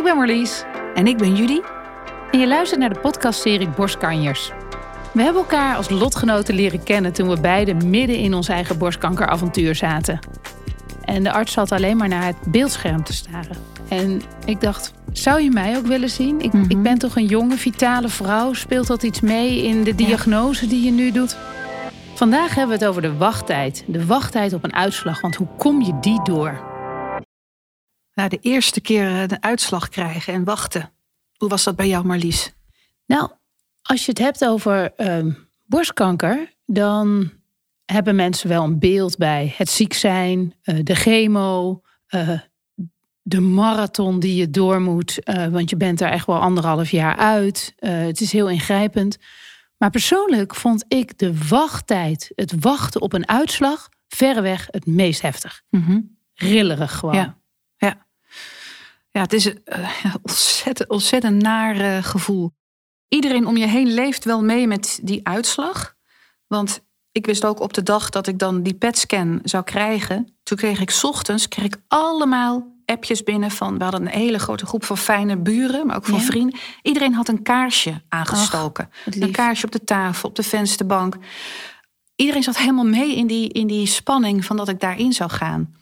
Ik ben Marlies. En ik ben Judy. En je luistert naar de podcastserie Borstkanjers. We hebben elkaar als lotgenoten leren kennen toen we beiden midden in ons eigen borstkankeravontuur zaten. En de arts zat alleen maar naar het beeldscherm te staren. En ik dacht, zou je mij ook willen zien? Ik, ik ben toch een jonge, vitale vrouw? Speelt dat iets mee in de diagnose die je nu doet? Vandaag hebben we het over de wachttijd. De wachttijd op een uitslag, want hoe kom je die door? Nou, de eerste keer de uitslag krijgen en wachten. Hoe was dat bij jou, Marlies? Nou, als je het hebt over ehm, borstkanker, dan hebben mensen wel een beeld bij het ziek zijn, eh, de chemo, eh, de marathon die je door moet, eh, want je bent er echt wel anderhalf jaar uit. het is heel ingrijpend. Maar persoonlijk vond ik de wachttijd, het wachten op een uitslag, verreweg het meest heftig. Mm Rillerig gewoon. Ja. Ja het is een ontzettend, ontzettend naar gevoel iedereen om je heen leeft wel mee met die uitslag. Want ik wist ook op de dag dat ik dan die PET-scan zou krijgen. Toen kreeg ik ochtends kreeg ik allemaal appjes binnen van... we hadden een hele grote groep van fijne buren, maar ook van vrienden. Iedereen had een kaarsje aangestoken. een kaarsje op de tafel, op de vensterbank. Iedereen zat helemaal mee in die, in die spanning van dat ik daarin zou gaan.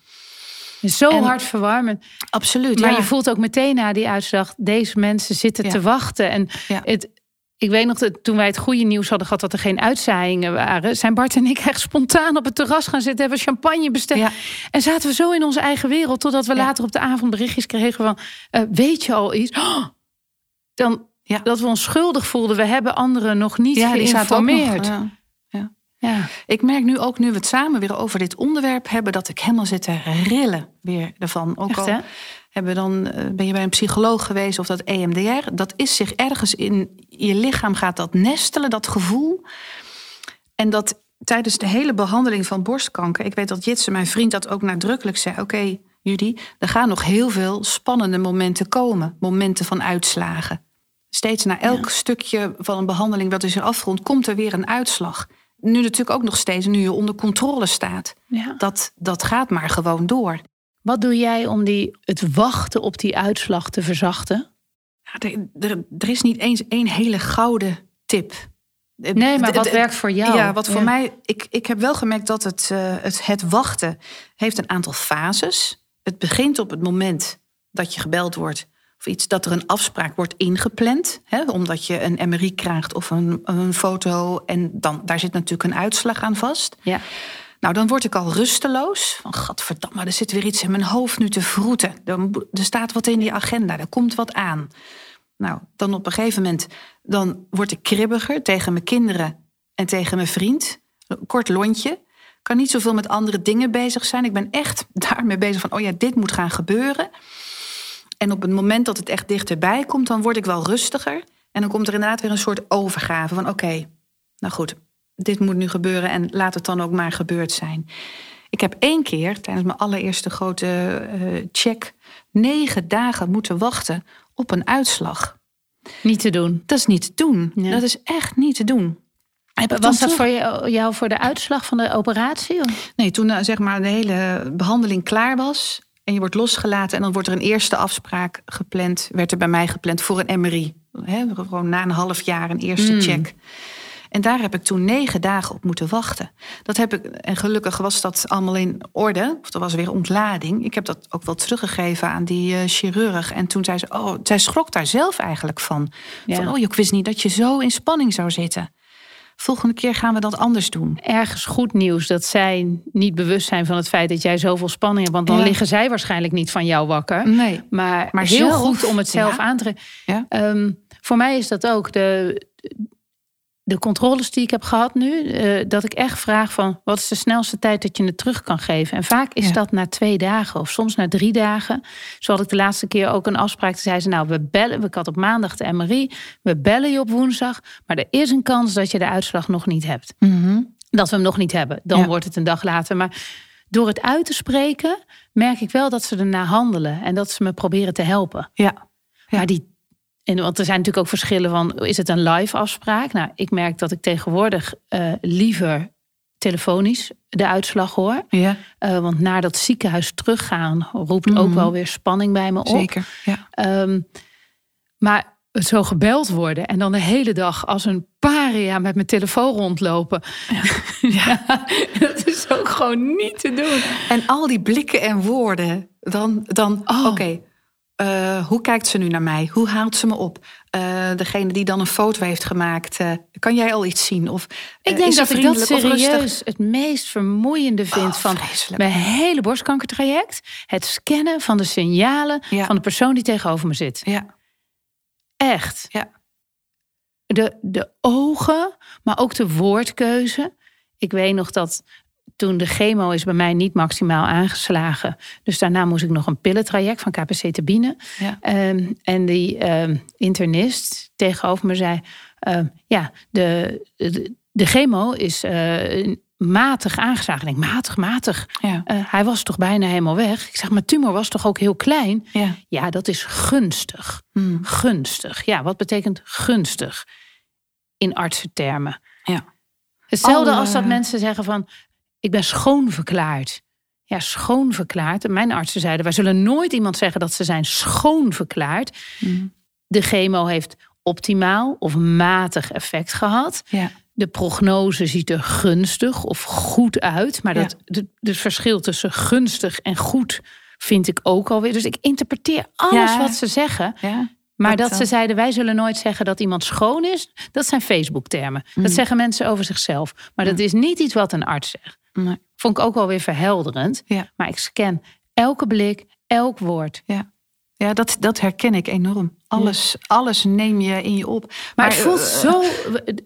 Zo en, hard verwarmend. Absoluut. Maar je voelt ook meteen na die uitslag, deze mensen zitten te wachten. En het, ik weet nog dat toen wij het goede nieuws hadden gehad dat er geen uitzaaiingen waren, zijn Bart en ik echt spontaan op het terras gaan zitten, hebben champagne besteld. En zaten we zo in onze eigen wereld, totdat we later op de avond berichtjes kregen van: uh, Weet je al iets? Oh, dan dat we ons schuldig voelden. We hebben anderen nog niet ja, geïnformeerd. Nog, ja. Ik merk nu ook, nu we het samen weer over dit onderwerp hebben, dat ik helemaal zit te rillen weer ervan. Ook Echt, al hebben dan, eh, ben je bij een psycholoog geweest of dat EMDR. Dat is zich ergens in je lichaam gaat dat nestelen, dat gevoel. En dat tijdens de hele behandeling van borstkanker, ik weet dat Jitse, mijn vriend, dat ook nadrukkelijk zei: Oké, okay, Judy, er gaan nog heel veel spannende momenten komen, momenten van uitslagen. Steeds na elk stukje van een behandeling wat is er afgerond, komt er weer een uitslag. Nu natuurlijk ook nog steeds, nu je onder controle staat. Ja. Dat, dat gaat maar gewoon door. Wat doe jij om die, het wachten op die uitslag te verzachten? Ja, er, er, er, is niet eens één hele gouden tip. Nee, maar wat werkt voor jou? Ja, wat voor mij. Ik, ik heb wel gemerkt dat het, uh, het, het wachten heeft een aantal fases. Het begint op het moment dat je gebeld wordt of iets dat er een afspraak wordt ingepland, hè, omdat je een MRI krijgt of een, een foto en dan daar zit natuurlijk een uitslag aan vast. Ja. Nou, dan word ik al rusteloos. Van gadverdamme, er zit weer iets in mijn hoofd nu te vroeten. Er, staat wat in die agenda, er komt wat aan. Nou, dan op een gegeven moment dan word ik kribbiger tegen mijn kinderen en tegen mijn vriend. Een kort lontje. Kan niet zoveel met andere dingen bezig zijn. Ik ben echt daarmee bezig van, oh ja, dit moet gaan gebeuren. En op het moment dat het echt dichterbij komt, dan word ik wel rustiger. En dan komt er inderdaad weer een soort overgave van, oké, nou goed, dit moet nu gebeuren en laat het dan ook maar gebeurd zijn. Ik heb één keer tijdens mijn allereerste grote uh, check negen dagen moeten wachten op een uitslag. Niet te doen. Dat is niet te doen. Dat is echt niet te doen. Was dat voor jou voor de uitslag van de operatie? Of? Nee, toen uh, zeg maar de hele behandeling klaar was en je wordt losgelaten en dan wordt er een eerste afspraak gepland, werd er bij mij gepland voor een MRI. He, gewoon na een half jaar een eerste mm. check. En daar heb ik toen negen dagen op moeten wachten. Dat heb ik, en gelukkig was dat allemaal in orde. Of er was weer ontlading. Ik heb dat ook wel teruggegeven aan die uh, chirurg. En toen zei ze, oh, zij schrok daar zelf eigenlijk van. Van, oh, ik wist niet dat je zo in spanning zou zitten. Volgende keer gaan we dat anders doen. Ergens goed nieuws dat zij niet bewust zijn van het feit dat jij zoveel spanning hebt. Want dan liggen zij waarschijnlijk niet van jou wakker. Nee. Maar, maar heel goed om het zelf aan te ja. Um, voor mij is dat ook. De, de controles die ik heb gehad nu, uh, dat ik echt vraag van wat is de snelste tijd dat je het terug kan geven? En vaak is dat na twee dagen of soms na drie dagen. Zo had ik de laatste keer ook een afspraak. Toen zei ze, nou, we bellen, ik had op maandag de MRI, we bellen je op woensdag, maar er is een kans dat je de uitslag nog niet hebt. Mhm. Dat we hem nog niet hebben. Dan wordt het een dag later. Maar door het uit te spreken, merk ik wel dat ze erna handelen en dat ze me proberen te helpen. Ja. Maar die en, want er zijn natuurlijk ook verschillen van, is het een live afspraak? Nou, ik merk dat ik tegenwoordig uh, liever telefonisch de uitslag hoor. Ja. Uh, want naar dat ziekenhuis teruggaan roept ook mhm. wel weer spanning bij me op. Zeker, ja. Ehm, maar zo gebeld worden en dan de hele dag als een paria met mijn telefoon rondlopen. Ja. ja. dat is ook gewoon niet te doen. En al die blikken en woorden, dan, dan oh. oké, eh, hoe kijkt ze nu naar mij? Hoe haalt ze me op? Uh, degene die dan een foto heeft gemaakt, uh, kan jij al iets zien? Of, ik denk dat ik dat serieus het meest vermoeiende vind oh, van mijn hele borstkankertraject. Het scannen van de signalen van de persoon die tegenover me zit. Ja. Echt. Ja. De, de ogen, maar ook de woordkeuze. Ik weet nog dat toen de chemo is bij mij niet maximaal aangeslagen. Dus daarna moest ik nog een pillentraject van KPC te binnen. Ja. Ehm, en die ehm, internist tegenover me zei... Ehm, ja, de, de, de, chemo is uh, matig aangeslagen. Ik denk, matig, matig. Ja. Uh, hij was toch bijna helemaal weg. Ik zeg, mijn tumor was toch ook heel klein? Ja, ja dat is gunstig. Hmm. Gunstig. Ja, wat betekent gunstig? In artsentermen. Ja. Hetzelfde als dat mensen zeggen van ik ben schoonverklaard. Ja, schoonverklaard. En mijn artsen zeiden, wij zullen nooit iemand zeggen dat ze zijn schoonverklaard. Mm. De chemo heeft optimaal of matig effect gehad. Ja. De prognose ziet er gunstig of goed uit. Maar dat, het verschil tussen gunstig en goed vind ik ook alweer. Dus ik interpreteer alles wat ze zeggen. Ja. Maar dat, ze zeiden, wij zullen nooit zeggen dat iemand schoon is, dat zijn Facebook-termen. Dat mm. zeggen mensen over zichzelf. Maar dat is niet iets wat een arts zegt. Nee. Vond ik ook wel weer verhelderend. Ja. Maar ik scan elke blik, elk woord. Ja, ja dat, dat herken ik enorm. Alles, alles neem je in je op. Maar, het voelt uh, zo,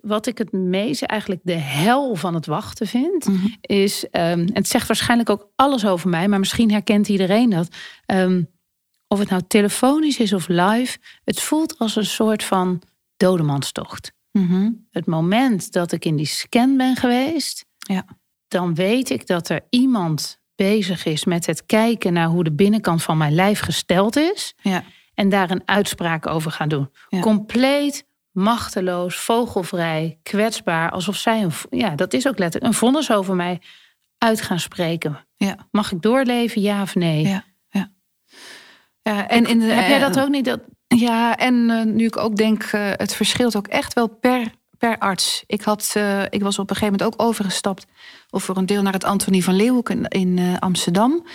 wat ik het meest eigenlijk de hel van het wachten vind, mhm. is, um, het zegt waarschijnlijk ook alles over mij, maar misschien herkent iedereen dat. Um, of het nou telefonisch is of live, het voelt als een soort van dodemanstocht. Mm Het moment dat ik in die scan ben geweest, ja dan weet ik dat er iemand bezig is met het kijken naar hoe de binnenkant van mijn lijf gesteld is. Ja. En daar een uitspraak over gaan doen. Compleet machteloos, vogelvrij, kwetsbaar. Alsof zij, een, ja, dat is ook letterlijk, een vonnis over mij uit gaan spreken. Ja. Mag ik doorleven, ja of nee? Ja, ja. ja en in de, heb jij dat ook niet? Dat... Ja, en uh, nu ik ook denk, uh, het verschilt ook echt wel per per arts. Ik, had, uh, ik was op een gegeven moment ook overgestapt, of voor een deel naar het Antonie van Leeuwenhoek in, in uh, Amsterdam.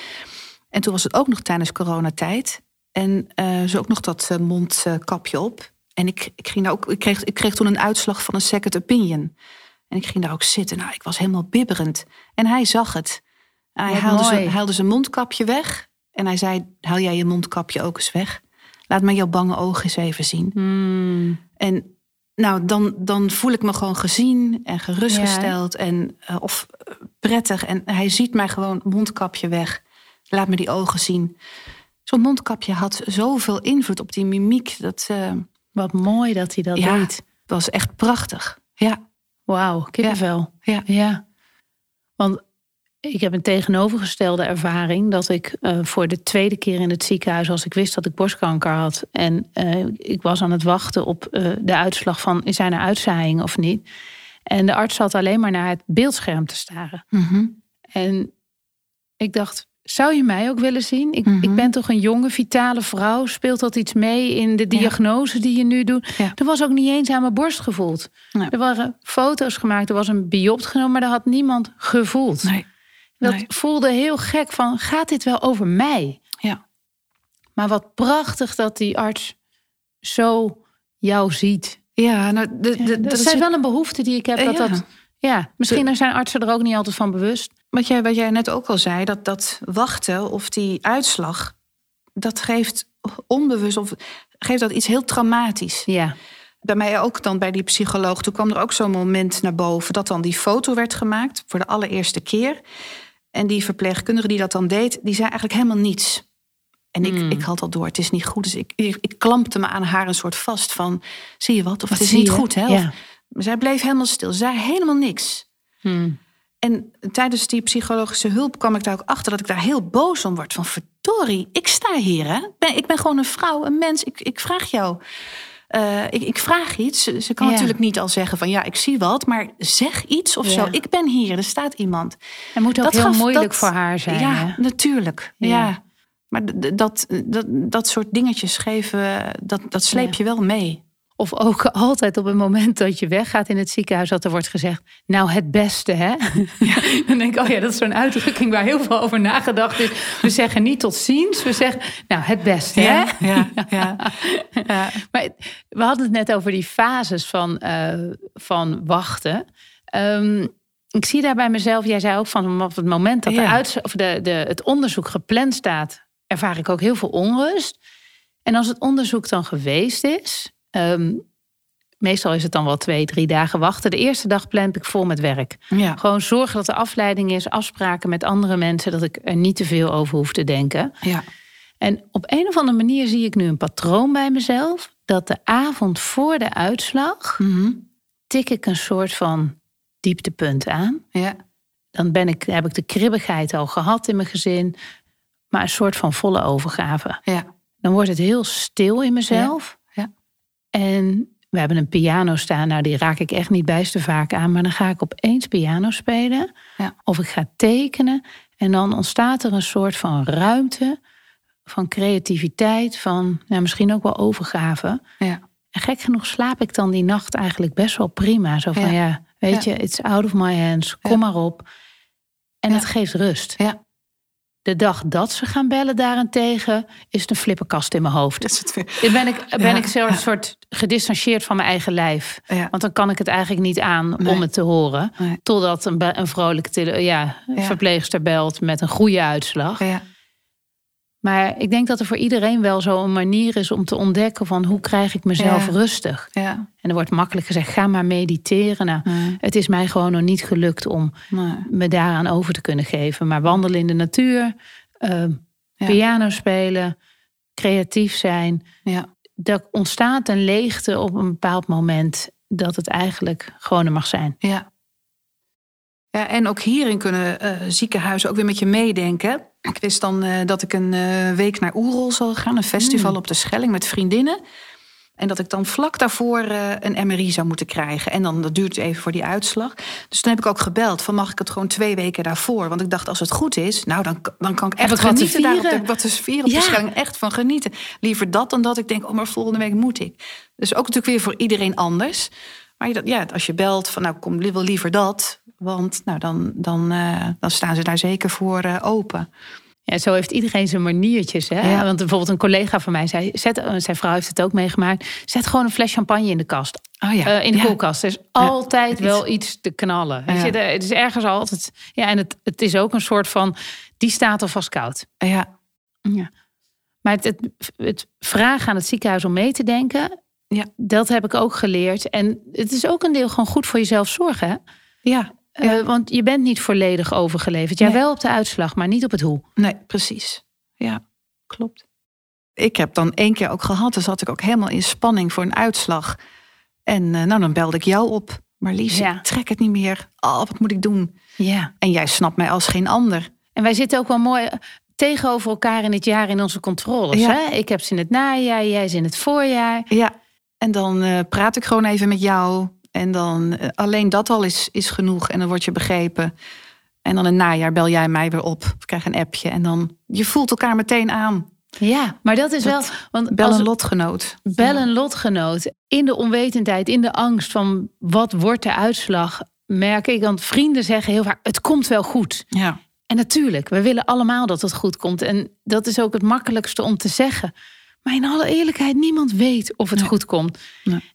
En toen was het ook nog tijdens coronatijd. En uh, zo ook nog dat mondkapje op. En ik, ik, ging daar ook, ik, kreeg, ik kreeg toen een uitslag van een second opinion. En ik ging daar ook zitten. Nou, ik was helemaal bibberend. En hij zag het. Hij haalde, zijn, haalde zijn mondkapje weg. En hij zei: Haal jij je mondkapje ook eens weg? Laat me jouw bange ogen eens even zien. Hmm. En nou, dan, dan voel ik me gewoon gezien en gerustgesteld en uh, of eh, prettig. En hij ziet mij gewoon mondkapje weg. Laat me die ogen zien. Zo'n mondkapje had zoveel invloed op die mimiek. Dat, uh, Wat mooi dat hij dat ja, deed. was echt prachtig. Ja. Wauw, kippenvel. Ja. ja. Want ik heb een tegenovergestelde ervaring dat ik uh, voor de tweede keer in het ziekenhuis, als ik wist dat ik borstkanker had en uh, ik was aan het wachten op uh, de uitslag van zijn er uitzaaiing of niet. En de arts zat alleen maar naar het beeldscherm te staren. Mm -hmm. En ik dacht, zou je mij ook willen zien? Ik, mm -hmm. ik, ben toch een jonge, vitale vrouw. Speelt dat iets mee in de diagnose ja. die je nu doet? Ja. Er was ook niet eens aan mijn borst gevoeld. Nee. Er waren foto's gemaakt, er was een biopt genomen, maar daar had niemand gevoeld. Nee. Dat voelde heel gek van, gaat dit wel over mij? Ja. Maar wat prachtig dat die arts zo jou ziet. Ja, nou, de, de, dat is wel een behoefte die ik heb. Dat ja. dat, ja, misschien zijn artsen er ook niet altijd van bewust. Wat jij, wat jij net ook al zei, dat dat wachten of die uitslag, dat geeft onbewust of geeft dat iets heel traumatisch. Ja. Bij mij ook dan bij die psycholoog. Toen kwam er ook zo'n moment naar boven dat dan die foto werd gemaakt voor de allereerste keer. En die verpleegkundige die dat dan deed, die zei eigenlijk helemaal niets. En ik, mm. ik had al door, het is niet goed. Dus ik, ik, ik, klampte me aan haar een soort vast van, zie je wat? Of wat het is niet je? goed, hè? Ja. Of, zij bleef helemaal stil, ze zei helemaal niks. Mm. En tijdens die psychologische hulp kwam ik daar ook achter dat ik daar heel boos om word. Van verdorie, ik sta hier, hè? Ik ben, ik ben gewoon een vrouw, een mens. Ik, ik vraag jou uh, ik, ik, vraag iets. Ze kan ja. natuurlijk niet al zeggen van ja, ik zie wat, maar zeg iets of ja. zo. Ik ben hier, er staat iemand. Het moet ook dat heel gaf, moeilijk dat, voor haar zijn. Ja, hè? natuurlijk. Ja. Maar dat, dat, dat soort dingetjes geven, dat, dat sleep je wel mee. Of ook altijd op het moment dat je weggaat in het ziekenhuis, dat er wordt gezegd, nou het beste hè. Ja. Dan denk ik, oh ja, dat is zo'n uitdrukking waar heel veel over nagedacht is. We zeggen niet tot ziens, we zeggen, nou het beste hè. Ja, ja, ja. Maar we hadden het net over die fases van, uh, van wachten. Um, ik zie daar bij mezelf, jij zei ook van op het moment dat de uit, of de, de, het onderzoek gepland staat, ervaar ik ook heel veel onrust. En als het onderzoek dan geweest is, Ehm, meestal is het dan wel twee, drie dagen wachten. De eerste dag plan ik vol met werk. Ja. Gewoon zorgen dat er afleiding is, afspraken met andere mensen, dat ik er niet te veel over hoef te denken. Ja. En op een of andere manier zie ik nu een patroon bij mezelf. Dat de avond voor de uitslag mhm. tik ik een soort van dieptepunt aan. Ja. Dan ben ik, heb ik de kribbigheid al gehad in mijn gezin. Maar een soort van volle overgave. Ja. Dan wordt het heel stil in mezelf. En we hebben een piano staan. Nou, die raak ik echt niet bijster vaak aan. Maar dan ga ik opeens piano spelen. Ja. Of ik ga tekenen. En dan ontstaat er een soort van ruimte. Van creativiteit. Van nou, misschien ook wel overgave. Ja. En gek genoeg slaap ik dan die nacht eigenlijk best wel prima. Zo van ja, weet je, it's out of my hands. Kom maar op. En het geeft rust. Ja. De dag dat ze gaan bellen daarentegen is het een flippenkast in mijn hoofd. Dan ben ik, ben ik zo'n soort gedistanceerd van mijn eigen lijf. Want dan kan ik het eigenlijk niet aan om het te horen. Totdat een, een vrolijke ja, verpleegster belt met een goede uitslag. Maar ik denk dat er voor iedereen wel zo een manier is om te ontdekken van hoe krijg ik mezelf rustig. Ja. En er wordt makkelijk gezegd, ga maar mediteren. Nou, Het is mij gewoon nog niet gelukt om me daaraan over te kunnen geven. Maar wandelen in de natuur, uh, piano spelen, creatief zijn. Ja. Er ontstaat een leegte op een bepaald moment dat het eigenlijk gewoon er mag zijn. Ja. Ja, en ook hierin kunnen uh, ziekenhuizen ook weer met je meedenken. Ik wist dan uh, dat ik een uh, week naar Oerol zal gaan, een festival mm. op de Schelling met vriendinnen. En dat ik dan vlak daarvoor een MRI zou moeten krijgen. En dan dat duurt even voor die uitslag. Dus toen heb ik ook gebeld van mag ik het gewoon twee weken daarvoor? Want ik dacht als het goed is, nou dan, dan kan ik echt wat genieten daar op de, wat te vieren op de Schelling. Echt van genieten. Liever dat dan dat ik denk, oh maar volgende week moet ik. Dus ook natuurlijk weer voor iedereen anders. Maar je, ja, als je belt van nou kom wil liever dat, want nou, dan, dan, uh, dan staan ze daar zeker voor uh, open. Ja, zo heeft iedereen zijn maniertjes. Hè? Ja. Want bijvoorbeeld een collega van mij zei, zet, eh, zijn vrouw heeft het ook meegemaakt, zet gewoon een fles champagne in de kast. Oh ja. Uh, in de koelkast. Er is altijd wel iets te knallen. Weet je, het is ergens altijd. Ja, en het, het is ook een soort van. Die staat alvast koud. Ja. ja. Maar het, het, het vragen aan het ziekenhuis om mee te denken. Ja. Dat heb ik ook geleerd. En het is ook een deel gewoon goed voor jezelf zorgen. Hè? Ja. Uh, want je bent niet volledig overgeleverd. Ja, wel op de uitslag, maar niet op het hoe. Nee, precies. Ja, klopt. Ik heb dan één keer ook gehad, dus zat ik ook helemaal in spanning voor een uitslag. En uh, nou, dan belde ik jou op. Marlies, ja. ik trek het niet meer. Oh, wat moet ik doen? Ja. En jij snapt mij als geen ander. En wij zitten ook wel mooi tegenover elkaar in het jaar in onze controles. Ja. Hè? Ik heb ze in het najaar, jij ze in het voorjaar. Ja, en dan uh, praat ik gewoon even met jou. En dan eh, alleen dat al is, is genoeg en dan word je begrepen. En dan een najaar bel jij mij weer op. Of krijg een appje. En dan je voelt elkaar meteen aan. Ja, maar dat is wel. Want bel een lotgenoot. Bel een lotgenoot. In de onwetendheid, in de angst van wat wordt de uitslag, merk ik. Want vrienden zeggen heel vaak: het komt wel goed. Ja. En natuurlijk, we willen allemaal dat het goed komt. En dat is ook het makkelijkste om te zeggen. Maar in alle eerlijkheid, niemand weet of het goed komt.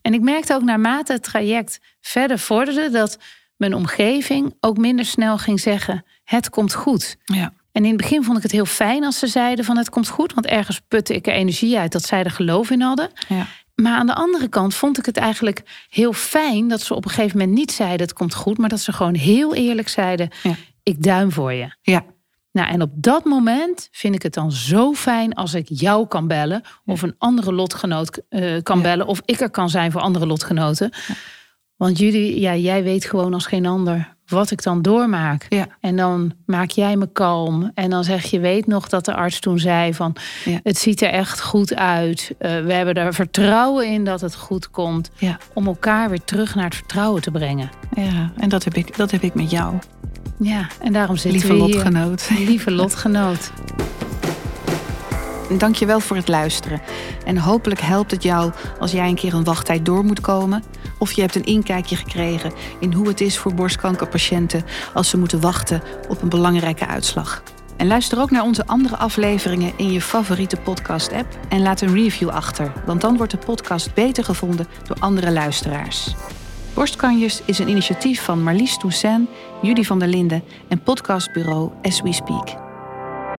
En ik merkte ook naarmate het traject verder vorderde dat mijn omgeving ook minder snel ging zeggen: het komt goed. Ja. En in het begin vond ik het heel fijn als ze zeiden van het komt goed, want ergens putte ik er energie uit dat zij er geloof in hadden. Ja. Maar aan de andere kant vond ik het eigenlijk heel fijn dat ze op een gegeven moment niet zeiden het komt goed, maar dat ze gewoon heel eerlijk zeiden: ik duim voor je. Ja. Nou, en op dat moment vind ik het dan zo fijn als ik jou kan bellen. Of een andere lotgenoot uh, kan bellen. Of ik er kan zijn voor andere lotgenoten. Want jullie, ja, jij weet gewoon als geen ander wat ik dan doormaak. Ja. En dan maak jij me kalm. En dan zeg je, weet nog dat de arts toen zei van... het ziet er echt goed uit. Uh, we hebben er vertrouwen in dat het goed komt. Om elkaar weer terug naar het vertrouwen te brengen. Ja, en dat heb ik, dat heb ik met jou. Ja, en daarom zitten Lieve we hier. lotgenoot. Lieve lotgenoot. Dank je wel voor het luisteren. En hopelijk helpt het jou als jij een keer een wachttijd door moet komen. Of je hebt een inkijkje gekregen in hoe het is voor borstkankerpatiënten als ze moeten wachten op een belangrijke uitslag. En luister ook naar onze andere afleveringen in je favoriete podcast-app en laat een review achter, want dan wordt de podcast beter gevonden door andere luisteraars. Borstkanjers is een initiatief van Marlies Toussaint, Judy van der Linden en podcastbureau As We Speak.